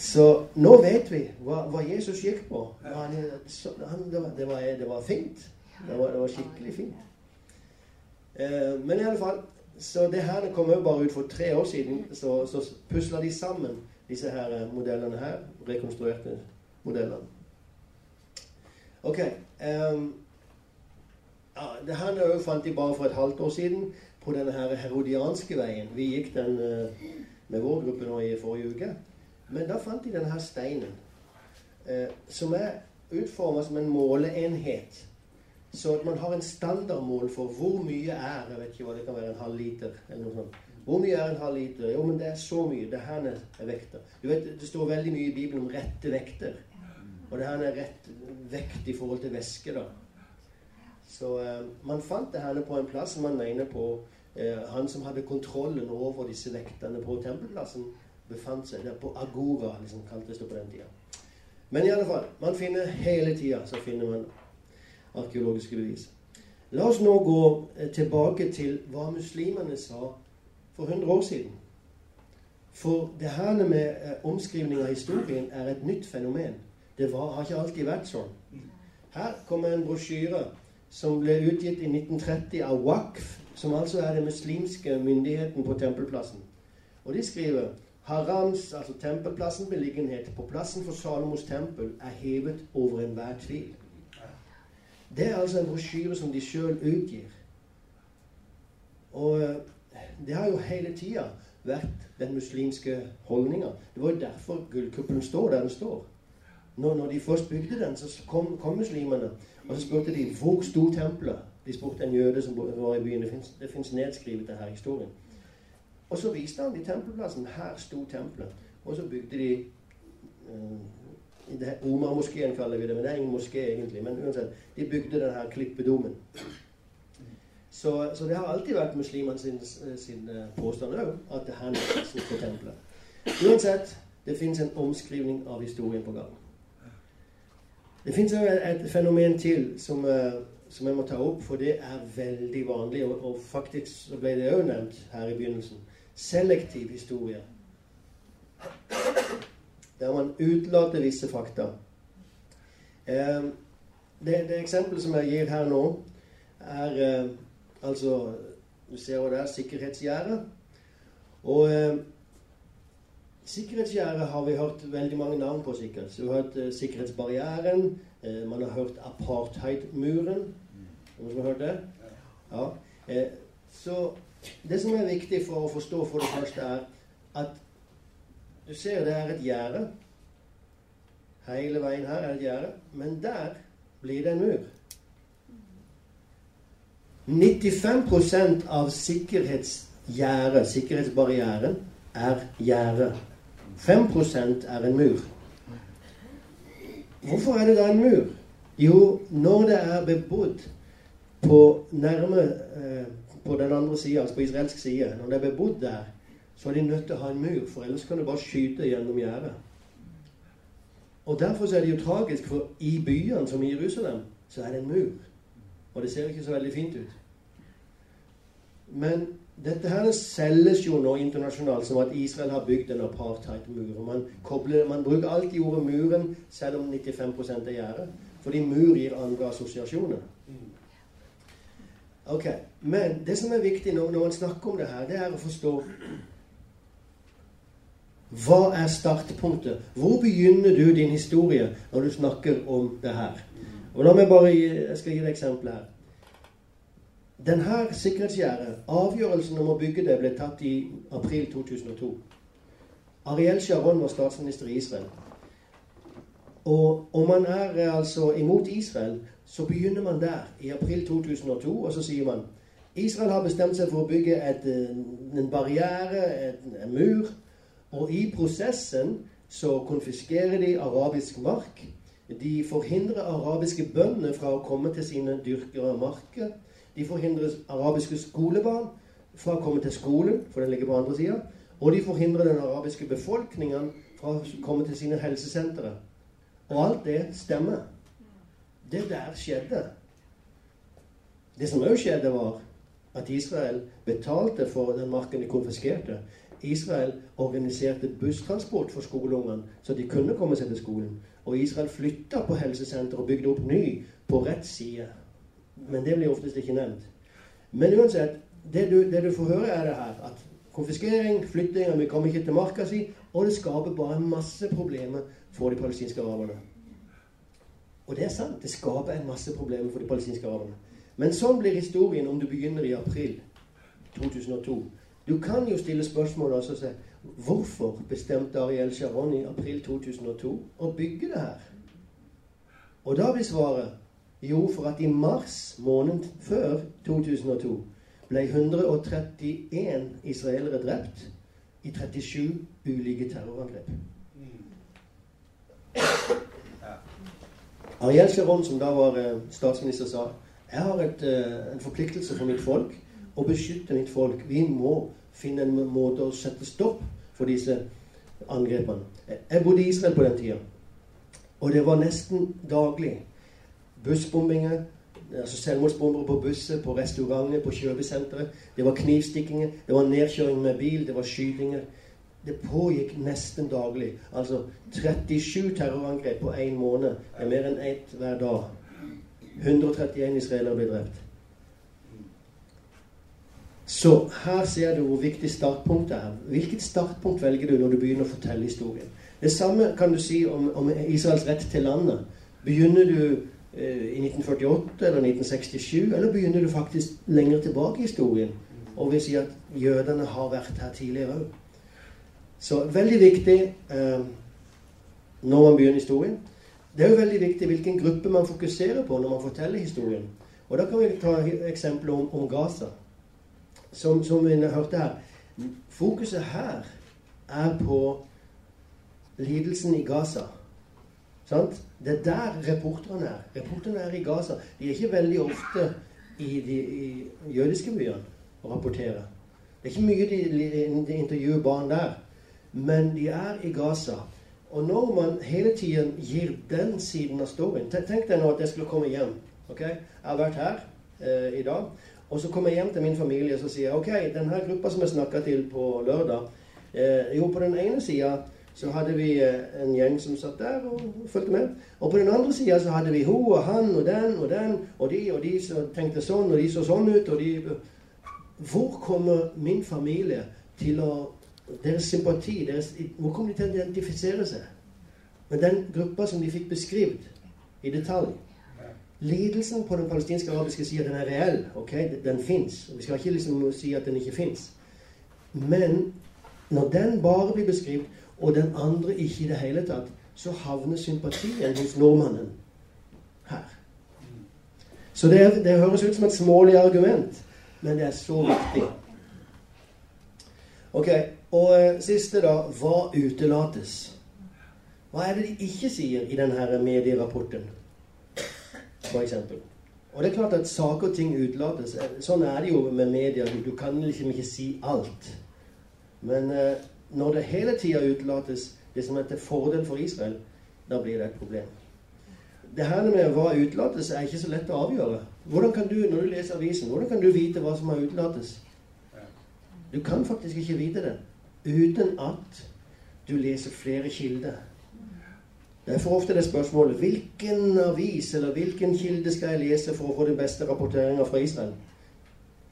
Så nå vet vi hva, hva Jesus gikk på. Han, han, det, var, det, var, det, var, fint. Det var, det var skikkelig fint. Eh, men i alle fall så det her kom jo bare ut for tre år siden. Så, så pusla de sammen disse her eh, modellene her. Rekonstruerte modellene. Ok. Um, ja, det her fant de bare for et halvt år siden på denne her herodianske veien. Vi gikk den uh, med vår gruppe nå i forrige uke. Men da fant de denne steinen, eh, som er utforma som en måleenhet. Så at man har en standardmål for hvor mye er Jeg vet ikke hva det kan være, en halv liter eller noe sånt. Hvor mye er en halv liter? Jo, men det er så mye. Det her er vekter. Du vet, Det står veldig mye i Bibelen om rette vekter. Og det her er rett vekt i forhold til væske, da. Så eh, man fant det her på en plass man mener på eh, Han som hadde kontrollen over disse vektene på tempelplassen, befant seg der på Agora, liksom kaltes det på den tida. Men i alle fall, man finner hele tida så finner man arkeologiske bevis. La oss nå gå eh, tilbake til hva muslimene sa for 100 år siden. For det her med eh, omskrivning av historien er et nytt fenomen. Det var, har ikke alltid vært sånn. Her kommer en brosjyre som ble utgitt i 1930 av WAKF, som altså er den muslimske myndigheten på tempelplassen. Og de skriver Harams, altså tempelplassen, beliggenhet på plassen for Salomos tempel, er hevet over enhver tvil. Det er altså en brosjyre som de sjøl utgir. Og eh, det har jo hele tida vært den muslimske holdninga. Det var jo derfor gullkuppelen står der den står. Når, når, de først bygde den, så kom, kom, muslimene og så spurte de hvor sto tempelet. De spurte en jøde som var i byen. Det fins nedskrevet det her historien. Og så viste han de tempelplassen. Her sto tempelet. Og så bygde de uh, Omar-moskeen kaller vi det, men det er ingen moské egentlig. Men uansett, de bygde denne klippedomen. Så, så, det har alltid vært muslimene sin, sin eh, påstand òg, at det her er på tempelet. Uansett, det fins en omskrivning av historien på gang. Det fins òg et, fenomen til som, uh, som, jeg må ta opp, for det er veldig vanlig. Og, og faktisk så ble det òg nevnt her i begynnelsen. Selektiv historie. Der man utelater visse fakta. Eh, det, det eksempelet som jeg gir her nå, er eh, Altså Du ser hva det er sikkerhetsgjerde. Og eh, sikkerhetsgjerdet har vi hørt veldig mange navn på, sikkert. Så vi har hørt eh, sikkerhetsbarrieren. Eh, man har hørt apartheidmuren. Noen som har hørt det? Ja. Eh, så det som er viktig for å forstå for det første, er at du ser det er et gjerde. Hele veien her er et gjerde. Men der blir det en mur. 95% av sikkerhetsgjerdet, sikkerhetsbarrieren, er gjerde. 5 er en mur. Hvorfor er det da en mur? Jo, når det er bebodd på nærme eh, på den andre sida, altså på israelsk side, når det er bebodd der, så er de nødt til å ha en mur, for ellers kan du bare skyte gjennom gjerdet. Og Derfor er det jo tragisk, for i byene som i Jerusalem, så er det en mur. Og det ser ikke så veldig fint ut. Men dette her selges jo nå internasjonalt som at Israel har bygd en apartheid-mur. Man, man, bruker alltid ordet 'muren', selv om 95% er gjerde. Fordi mur gir andre assosiasjoner. Ok, Men det som er viktig når, når man snakker om det her, det er å forstå hva er startpunktet? Hvor begynner du din historie når du snakker om det her? Og la meg bare gi, Jeg skal gi deg et eksempel her. Denne sikkerhetsgjerdet, avgjørelsen om å bygge det, ble tatt i april 2002. Ariel Sharon var statsminister i Israel. Og om man er eh, altså imot Israel, så begynner man der, i april 2002, og så sier man Israel har bestemt seg for å bygge et, eh, en barriere, en mur, og i prosessen så konfiskerer de arabisk mark. De forhindrer arabiske bønder fra å komme til sine dyrkere marker. De forhindrer arabiske skolebarn fra å komme til skolen, for den ligger på andre sida. Og de forhindrer den arabiske befolkningen fra å komme til sine helsesentre. Og alt det stemmer. Det der skjedde. Det som òg skjedde, var at Israel betalte for den marken de konfiskerte. Israel organiserte busstransport for skoleungene, så de kunne komme seg til skolen. Og Israel flytta på helsesenteret og bygde opp ny på rett side men det blir oftest ikke nevnt. Men uansett, det du, det du får høre, er det her at konfiskering, flytting Vi kommer ikke til marka si, og det skaper bare masse problemer for de palestinske araberne. Og det er sant. Det skaper en masse problemer for de palestinske araberne. Men sånn blir historien om du begynner i april 2002. Du kan jo stille spørsmål og si Hvorfor bestemte Ariel Sharon i april 2002 å bygge det her? Og da blir svaret jo, for at i mars måned før 2002 ble 131 israelere drept i 37 ulike terrorangrep. Ariel Sharon, som da var eh, statsminister, sa jeg har et, eh, en forpliktelse for mitt folk å beskytte mitt folk. Vi må finne en måte å sette stopp for disse angrepene. Jeg bodde i Israel på den tida, og det var nesten daglig bussbombinger. altså Selvmordsbombere på busser, på restauranter, på kjøpesentre. Det var knivstikkinger, det var nedkjøring med bil, det var skytinger. Det pågikk nesten daglig. Altså 37 terrorangrep på én måned. Det er mer enn ett hver dag. 131 israelere ble drept. Så her ser du hvor viktig startpunktet er. Hvilket startpunkt velger du når du begynner å fortelle historien? Det samme kan du si om, om Israels rett til landet. Begynner du eh, i 1948 eller 1967, eller begynner du faktisk lenger tilbake i historien og vil si at jødene har vært her tidligere òg? Så veldig viktig eh, når man begynner historien. Det er jo veldig viktig hvilken gruppe man fokuserer på når man forteller historien. Og Da kan vi ta eksempelet om, om Gaza. Som, som vi hørte her. Fokuset her er på lidelsen i Gaza. Sant? Det er der reporterne er. Reporterne er i Gaza. De er ikke veldig ofte i de i jødiske byene og rapporterer. Det er ikke mye de, de intervjuer barn der. Men de er i Gaza. Og når man hele tiden gir den siden av storyen Tenk deg nå at jeg skulle komme hjem. ok? Jeg har vært her eh, i dag. Og så kommer jeg hjem til min familie og så sier jeg, ok, denne gruppa som jeg snakka til på lørdag eh, Jo, på den ene sida så hadde vi eh, en gjeng som satt der og fulgte med. Og på den andre sida så hadde vi hun og han og den og den og de og de som tenkte sånn, og de så sånn ut, og de Hvor kommer min familie til å deres sympati, deres, hvor kommer de til å identifisere seg med den gruppa som de fikk beskrevet i detalj? Lidelsen på den palestinske arabiske sida den er reell. ok? Den fins. Vi skal ikke liksom si at den ikke fins. Men når den bare blir beskrevet, og den andre ikke i det hele tatt, så havner sympatien hos nordmannen her. Så det, det høres ut som et smålig argument, men det er så viktig. Ok, og eh, siste, da. Hva utelates? Hva er det de ikke sier i denne medierapporten, f.eks.? Og det er klart at saker og ting utelates. Eh, sånn er det jo med media. Du kan liksom ikke si alt. Men eh, når det hele tida utelates det som er til fordel for Israel, da blir det et problem. Det her med hva utelates, er ikke så lett å avgjøre. Hvordan kan du, når du leser avisen, hvordan kan du vite hva som har utelates? Du kan faktisk ikke vite det uten at du leser flere kilder. Derfor ofte det spørsmålet hvilken avis eller hvilken kilde skal jeg lese for å få den beste rapporteringa fra Israel?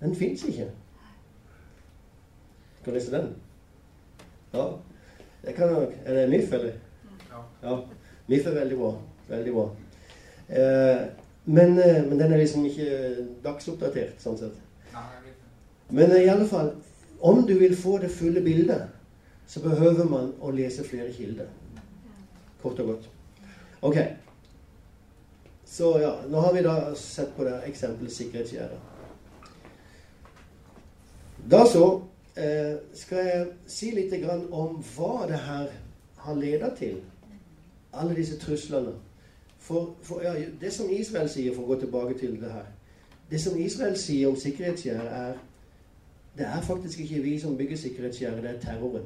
Den fins ikke. Skal du lese den? Ja. Det kan nok. Er det MIF, eller? Ja. MIF er veldig bra. Veldig bra. Eh, men, eh, men, den er liksom ikke dagsoppdatert, sånn sett. Men eh, i alle fall om du vil få det fulle bildet, så behøver man å lese flere kilder. Kort og godt. Ok. Så ja, nå har vi da sett på det eksempelet sikkerhetsgjerdet. Da så eh, skal jeg si litt om hva det her har ledet til. Alle disse truslene. For, for ja, det som Israel sier, for å gå tilbake til det her Det som Israel sier om sikkerhetsgjerdet, er det er faktisk ikke vi som bygger sikkerhetsgjerdet, det er terroren.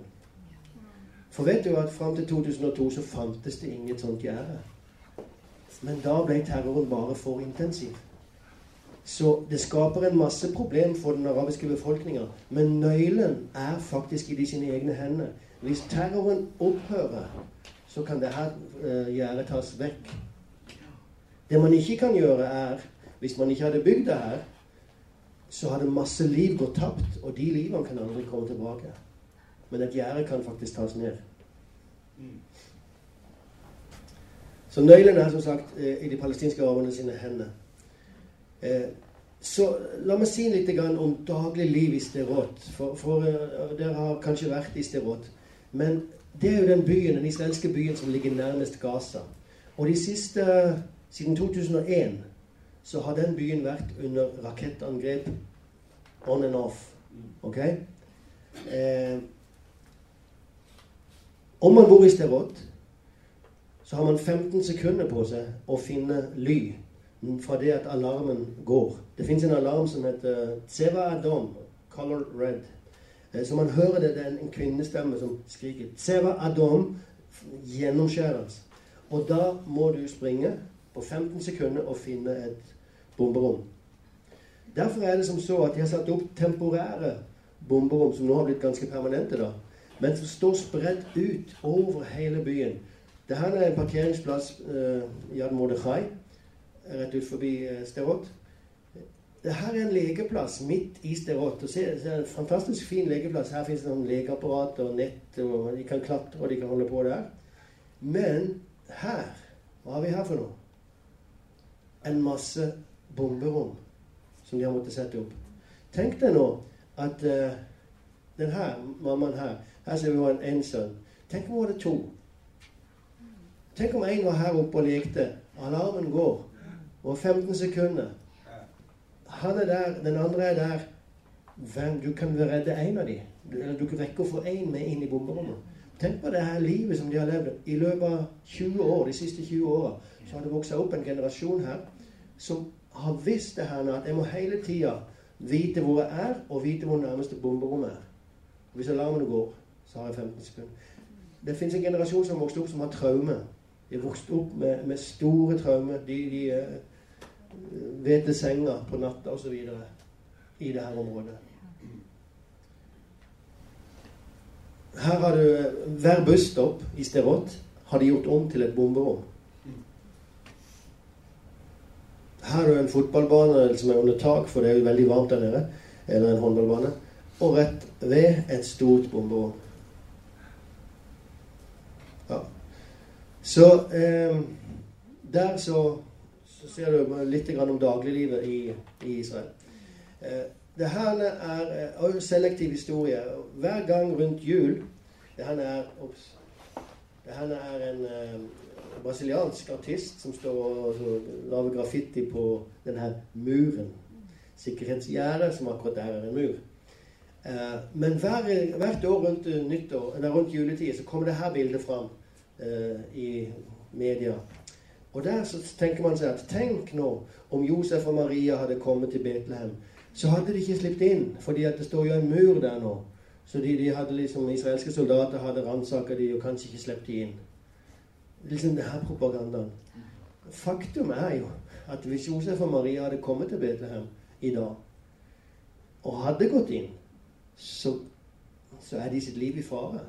For vet du at fram til 2002 så fantes det inget sånt gjerde. Men da ble terroren bare for intensiv. Så det skaper en masse problem for den arabiske befolkninga. Men nøkkelen er faktisk i de sine egne hender. Hvis terroren opphører, så kan det her uh, gjerdet tas vekk. Det man ikke kan gjøre, er Hvis man ikke hadde bygd det her, så hadde masse liv gått tapt, og de livene kan aldri komme tilbake. Men et gjerde kan faktisk tas ned. Så nøkkelen er som sagt eh, i de palestinske araberne sine hender. Eh, så la meg si litt om daglig liv i Sterot. For, for uh, dere har kanskje vært i Sterot. Men det er jo den byen, den israelske byen som ligger nærmest Gaza. Og de siste Siden 2001 så har den byen vært under rakettangrep on and off. Ok? Eh, om man bor i Sterot, så har man 15 sekunder på seg å finne ly fra det at alarmen går. Det fins en alarm som heter Tseva Adom, color red. Eh, så man hører det, det er en kvinnestemme som skriker 'Tseva Adom', gjennomskjæres. Og da må du springe på 15 sekunder og finne et bomberom. Derfor er det som så at de har satt opp temporære bomberom, som nå har blitt ganske permanente, da, men som står spredt ut over hele byen. Det her er en parkeringsplass Ad Mordechai, rett ut forbi eh, Sterot. Det her er en legeplass midt i Sterot. Det er en fantastisk fin legeplass. Her fins det legeapparater og nett, og de kan klatre og de kan holde på der. Men her Hva har vi her for noe? En masse bomberom som de har måttet sette opp. Tenk deg nå at uh, den her mammaen her Her ser vi en, en sønn. Tenk om hun hadde to. Tenk om en var her oppe og lekte. Alarmen går. Og 15 sekunder. Han er der, den andre er der. Hvem, du kan redde en av dem. Eller du rekke å få én med inn i bomberommet. Tenk på det her livet som de har levd. I løpet av 20 år, de siste 20 åra så har det vokst opp en generasjon her som har visst det her at jeg må hele tida vite hvor jeg er, og vite hvor nærmeste bomberommet er. Hvis alarmene går, så har jeg 15 sekunder. Det fins en generasjon som har vokst opp som har traume. De har vokst opp med, med store traumer. De, de eh, ved til senga på natta osv. i dette området. Her har du Hver busstopp i Sterot har de gjort om til et bomberom. Her har du en fotballbane som er under tak, for det er jo veldig varmt der nede. Eller en håndballbane. Og rett ved et stort bomberom. Ja. Så eh, der så så ser du litt om dagliglivet i, i Israel. Eh, det her er eh, selektiv historie. Hver gang rundt jul Det her er, ops, det her er en eh, brasiliansk artist som står og lager graffiti på denne muren. Sikkerhetsgjerdet, som akkurat der er en mur. Eh, men hver, hvert år rundt nyttår, eller rundt juletid så kommer det her bildet fram eh, i media. Og der så tenker man seg at tenk nå om Josef og Maria hadde kommet til Betlehem. Så hadde de ikke sluppet inn, fordi det står jo en mur der nå. Så de, de hadde liksom, israelske soldater hadde ransaka de og kanskje ikke sluppet de inn. Liksom det her propagandaen. Faktum er jo at hvis Josef og Maria hadde kommet til Betlehem i dag, og hadde gått inn, så, så er de sitt liv i fare.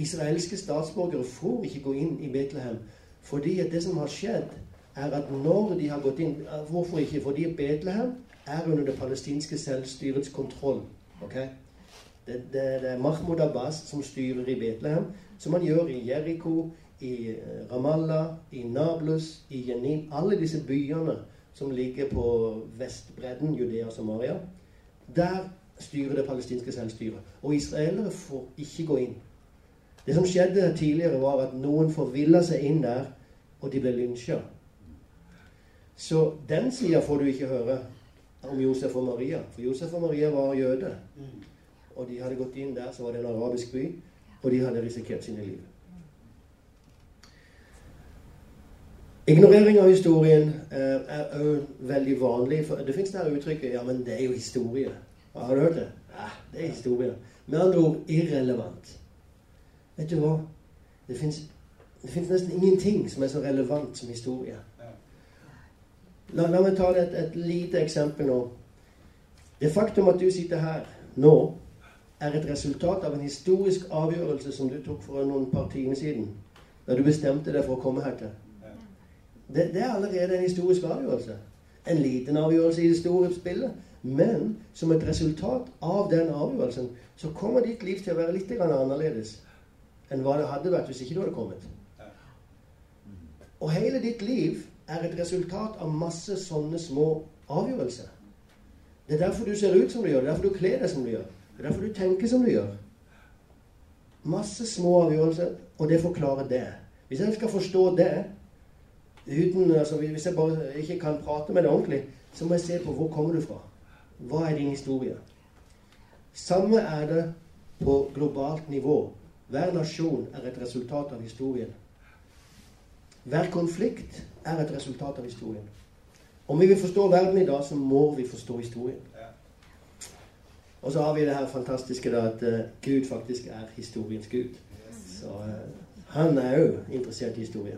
Israelske statsborgere får ikke gå inn i Betlehem fordi at det som har skjedd, er at når de har gått inn Hvorfor ikke? Fordi Betlehem er under det palestinske selvstyrets kontroll. Okay? Det, det, det, er Mahmoud Abbas som styrer i Betlehem, som han gjør i Jeriko, i eh, Ramallah, i Nablus, i Jenin Alle disse byene som ligger på vestbredden, Judea og Samaria. Der styrer det palestinske selvstyret. Og israelere får ikke gå inn. Det som skjedde tidligere, var at noen forvilla seg inn der, og de ble lynsja. Så den sida får du ikke høre om Josef og Maria. For Josef og Maria var jøde. Og de hadde gått inn der, så var det en arabisk by, og de hadde risikert sine liv. Ignorering av historien eh, er òg veldig vanlig. For det fins det her uttrykket 'ja, men det er jo historie'. Har du hørt det? Ja, det er historie. Med andre ord irrelevant. Vet du hva? Det fins nesten ingenting som er så relevant som historie. La, la meg ta et, et lite eksempel nå. Det faktum at du sitter her nå, er et resultat av en historisk avgjørelse som du tok for noen par timer siden. Da du bestemte deg for å komme her til. Det, det er allerede en historisk avgjørelse. En liten avgjørelse i det store spillet. Men som et resultat av den avgjørelsen så kommer ditt liv til å være litt annerledes enn hva det hadde vært hvis ikke du hadde kommet. Og hele ditt liv er et resultat av masse sånne små avgjørelser. Det er derfor du ser ut som du gjør. Det er derfor du kler deg som du gjør. Det er derfor du tenker som du gjør. Masse små avgjørelser, og det forklarer det. Hvis jeg skal forstå det uten, altså Hvis jeg bare ikke kan prate med det ordentlig, så må jeg se på hvor kommer du fra. Hva er din historie? Samme er det på globalt nivå. Hver nasjon er et resultat av historien. Hver konflikt er et resultat av historien. Om vi vil forstå verden i dag, så må vi forstå historien. Og så har vi det her fantastiske da, at uh, Gud faktisk er historiens Gud. Så uh, han er òg interessert i historie.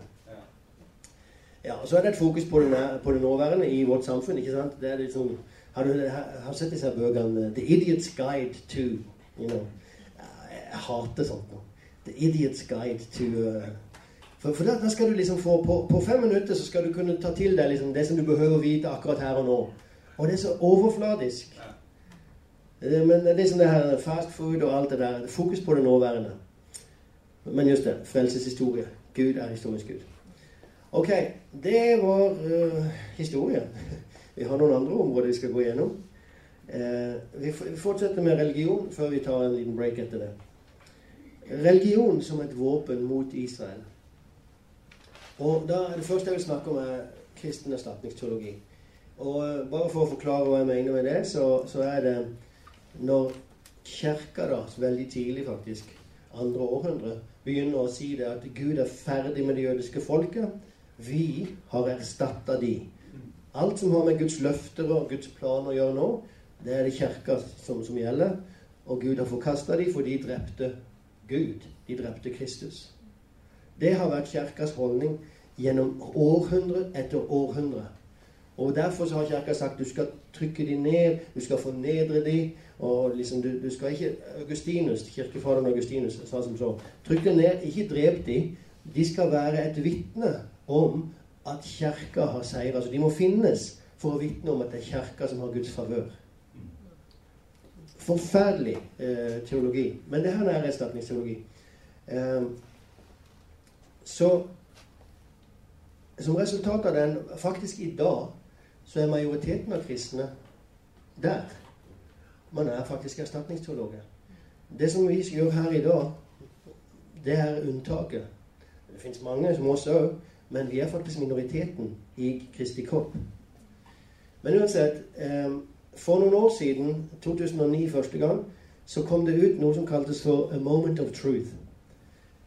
Ja, og Så er det et fokus på det, på det nåværende i vårt samfunn. ikke sant? Det er litt sånn, Har du har sett disse bøkene 'The Idiot's Guide to' you know, Jeg hater sånt nå. 'The Idiot's Guide to' uh, for, for da, skal du liksom få på, på, fem minutter så skal du kunne ta til deg liksom det som du behøver vite akkurat her og nå. Og det er så overfladisk. Det, men det er liksom det her fast food og alt det der. Fokus på det nåværende. Men just det. Frelseshistorie. Gud er historisk Gud. Ok, det var uh, historien. Vi har noen andre områder vi skal gå gjennom. Uh, vi fortsetter med religion før vi tar en liten break etter det. Religion som et våpen mot Israel. Og da, Det første jeg vil snakke om, er kristen erstatningsteologi. Og uh, Bare for å forklare hva jeg mener med det, så, så er det når kirka da, veldig tidlig faktisk, andre århundre, begynner å si det at Gud er ferdig med det jødiske folket. Vi har erstatta de. Alt som har med Guds løfter og Guds planer å gjøre nå, det er det kirka som, som gjelder. Og Gud har forkasta dem, for de drepte Gud. De drepte Kristus. Det har vært kirkas holdning gjennom århundre etter århundre. Og Derfor har kirka sagt du skal trykke dem ned, du skal fornedre dem. og liksom, du, du, skal ikke Augustinus, kirkefaderen Augustinus sa som så Trykk dem ned, ikke drep dem. De skal være et vitne om at kirka har seira. Altså, de må finnes for å vitne om at det er kirka som har Guds favør. Forferdelig eh, teologi. Men det her er erstatningsteologi. Eh, så som resultat av den Faktisk i dag så er majoriteten av kristne der. Man er faktisk erstatningsteologer. Det som vi gjør her i dag, det er unntaket. Det fins mange som oss òg, men vi er faktisk minoriteten i Kristi kropp. Men uansett eh, For noen år siden, 2009 første gang, så kom det ut noe som kaltes for A Moment of Truth.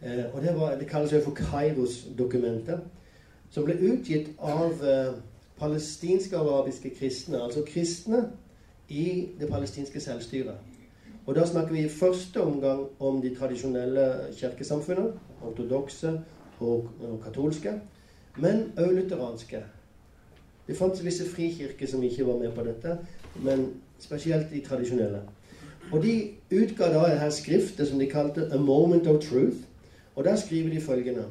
Eh, og Det, var, det kalles for Kairos-dokumentet, som ble utgitt av eh, palestinske arabiske kristne, altså kristne i det palestinske selvstyret. Og da snakker vi i første omgang om de tradisjonelle kirkesamfunnene, ortodokse og, og katolske, men òg lutheranske. Det fantes visse frikirker som ikke var med på dette, men spesielt de tradisjonelle. Og de utga da her skriftet som de kalte 'A Moment of Truth'. Og der skriver de følgende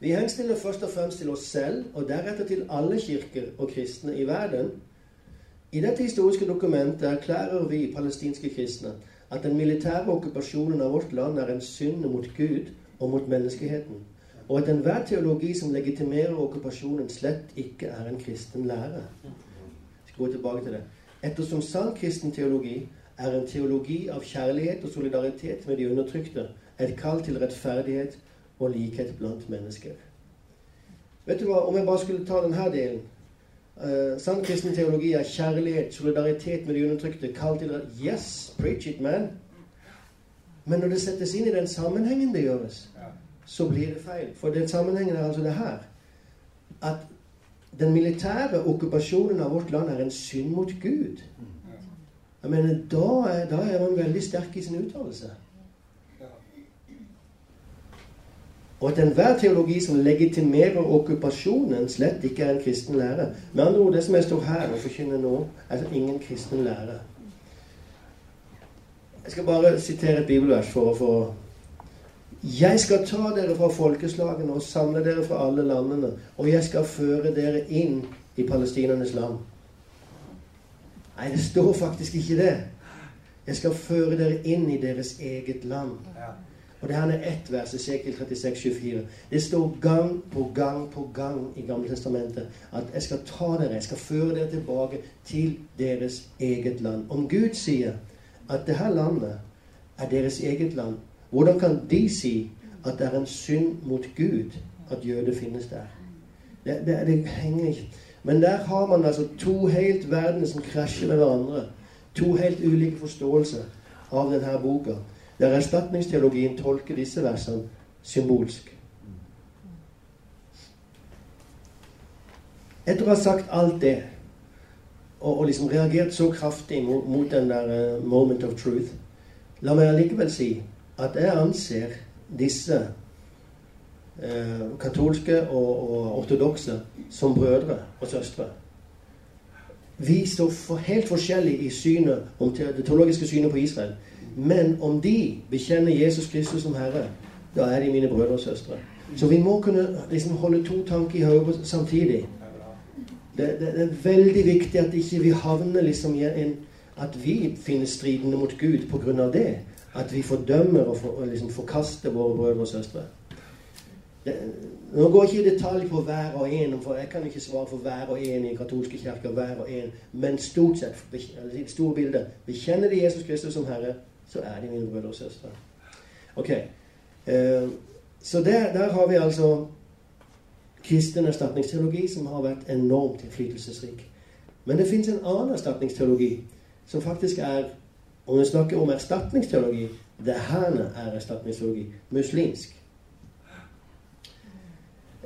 Vi henstiller først og fremst til oss selv, og deretter til alle kirker og kristne i verden, i dette historiske dokumentet erklærer vi palestinske kristne at den militære okkupasjonen av vårt land er en synd mot Gud og mot menneskeheten, og at enhver teologi som legitimerer okkupasjonen, slett ikke er en kristen lære. Jeg skal gå tilbake til det. Ettersom sann kristen teologi er en teologi av kjærlighet og solidaritet med de undertrykte, et kall til rettferdighet og likhet blant mennesker. Vet du hva, Om jeg bare skulle ta denne delen Uh, sann kristen teologi er kjærlighet, solidaritet med de undertrykte. Kall til rettferdighet Yes, preach it, man. Men når det settes inn i den sammenhengen det gjøres, så blir det feil. For den sammenhengen er altså det her at den militære okkupasjonen av vårt land er en synd mot Gud. Jeg mener, da er, da er man veldig sterk i sin uttalelse. Og at enhver teologi som legitimerer okkupasjonen, slett ikke er en kristen lære. Med andre ord, det som jeg står her og forkynner nå, er ingen kristen lære. Jeg skal bare sitere et bibelvers for å få Jeg skal ta dere fra folkeslagene og samle dere fra alle landene, og jeg skal føre dere inn i palestinernes land. Nei, det står faktisk ikke det. Jeg skal føre dere inn i deres eget land. Og det her er ett vers, Esekiel 36, 24. Det står gang på gang på gang i Gamle Testamentet at jeg skal ta dere, jeg skal føre dere tilbake til deres eget land. Om Gud sier at det her landet er deres eget land, hvordan kan de si at det er en synd mot Gud at jøder finnes der? Det, det, det henger ikke Men der har man altså to helt verdener som krasjer med hverandre. To helt ulike forståelser av denne boka der erstatningsteologien tolker disse versene symbolsk. Etter å ha sagt alt det, og, og liksom reagert så kraftig mot, mot den der uh, moment of truth, la meg allikevel si at jeg anser disse eh, katolske og, og ortodokse som brødre og søstre. Vi står for helt forskjellig i synet om det teologiske synet på Israel. Men om de bekjenner Jesus Kristus som Herre, da er de mine brødre og søstre. Så vi må kunne liksom holde to tanker i hodet samtidig. Det, det, det, er veldig viktig at ikke vi havner liksom i en At vi finner stridende mot Gud pga. det. At vi fordømmer og, for, og liksom forkaster våre brødre og søstre. Nå går jeg ikke i detalj på hver og en, for jeg kan ikke svare for hver og en i katolske kirke. hver og en, Men stort sett, i det store bildet, bekjenner de Jesus Kristus som Herre, så er de mine brødre og søstre. Ok. Eh, så der, der, har vi altså kristen erstatningsteologi som har vært enormt innflytelsesrik. Men det fins en annen erstatningsteologi som faktisk er Om vi snakker om erstatningsteologi det her er erstatningsteologi. Muslimsk.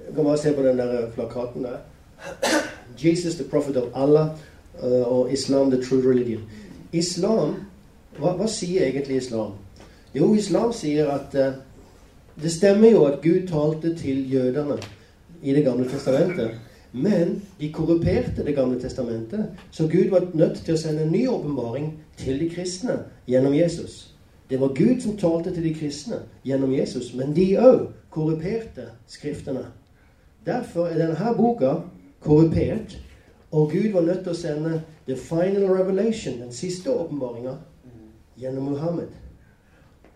Du kan bare se på den der plakaten der. Jesus, the prophet of Allah, uh, og Islam, the true religion. Islam hva, hva, sier egentlig islam? Jo, islam sier at uh, det stemmer jo at Gud talte til jødene i Det gamle testamentet. Men de korruperte Det gamle testamentet, så Gud var nødt til å sende en ny åpenbaring til de kristne gjennom Jesus. Det var Gud som talte til de kristne gjennom Jesus, men de òg korruperte Skriftene. Derfor er denne boka korrupert, og Gud var nødt til å sende the final revelation, den siste åpenbaringa, gjennom Muhammed.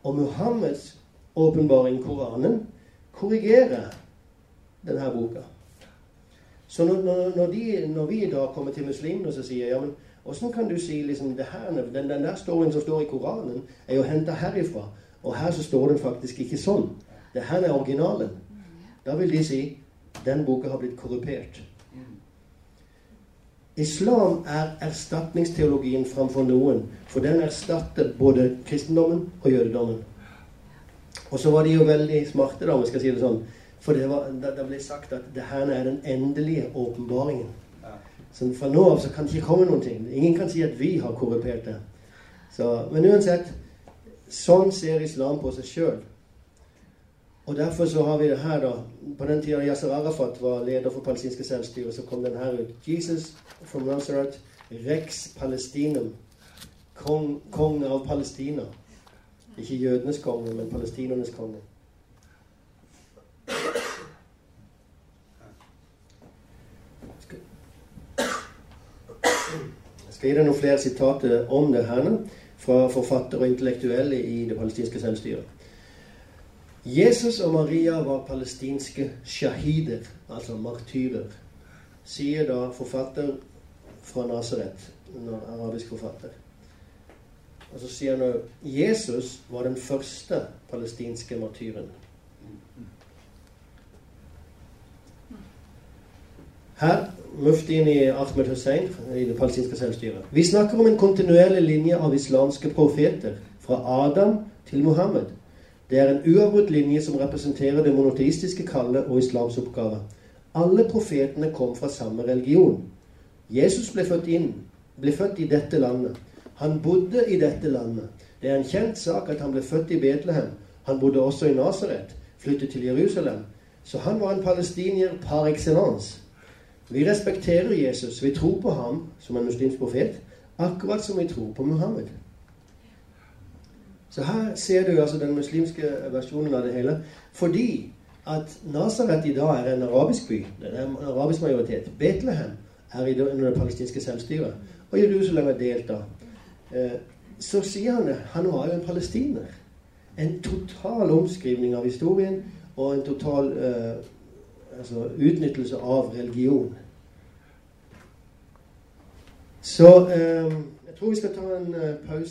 Og Muhammeds åpenbaring, Koranen, korrigerer denne boka. Så når, når, de, når, vi i dag kommer til muslimene og sier ja, men åssen kan du si liksom, her, den, den der storyen som står i Koranen, er jo henta herifra. Og her så står den faktisk ikke sånn. Det her er originalen. Da vil de si den boka har blitt korrupert. Islam er erstatningsteologien framfor noen, for den erstatter både kristendommen og jødedommen. Og så var de jo veldig smarte, da, om jeg skal si det sånn. For det, var, det ble sagt at det her er den endelige åpenbaringen. Så fra nå av så kan det ikke komme noen ting. Ingen kan si at vi har korrupert det. Så, men uansett, sånn ser islam på seg sjøl. Og Derfor så har vi det her, da. På den tida Yasser Arafat var leder for palestinske selvstyre, så kom den her ut. Jesus from Nazareth, Rex Palestinum. Kong, kong av Palestina. Ikke jødenes konge, men palestinernes konge. Jeg det noen flere sitater om det her fra forfattere og intellektuelle i det palestinske selvstyret. Jesus og Maria var palestinske shahider, altså martyrer, sier da forfatter fra Nasaret, en arabisk forfatter. Og så sier han òg Jesus var den første palestinske martyren. Her muftien i Ahmed Hussein i det palestinske selvstyret. Vi snakker om en kontinuerlig linje av islamske profeter, fra Adam til Muhammed. Det er en uavbrutt linje som representerer det monoteistiske kallet og islams oppgave. Alle profetene kom fra samme religion. Jesus ble født inn, ble født i dette landet. Han bodde i dette landet. Det er en kjent sak at han ble født i Betlehem. Han bodde også i Nasaret, flyttet til Jerusalem. Så han var en palestinier par excellence. Vi respekterer Jesus. Vi tror på ham som en muslimsk profet, akkurat som vi tror på Muhammed. Så her ser du altså den muslimske versjonen av det hele. Fordi at Nazaret i dag er en arabisk by. Det er en arabisk majoritet. Betlehem er under det palestinske selvstyret. Og Jerusalem er delt da. Eh, så sier han det. Han var jo en palestiner. en total omskrivning av historien og en total eh, altså utnyttelse av religion. Så eh, jeg tror vi skal ta en eh, pause.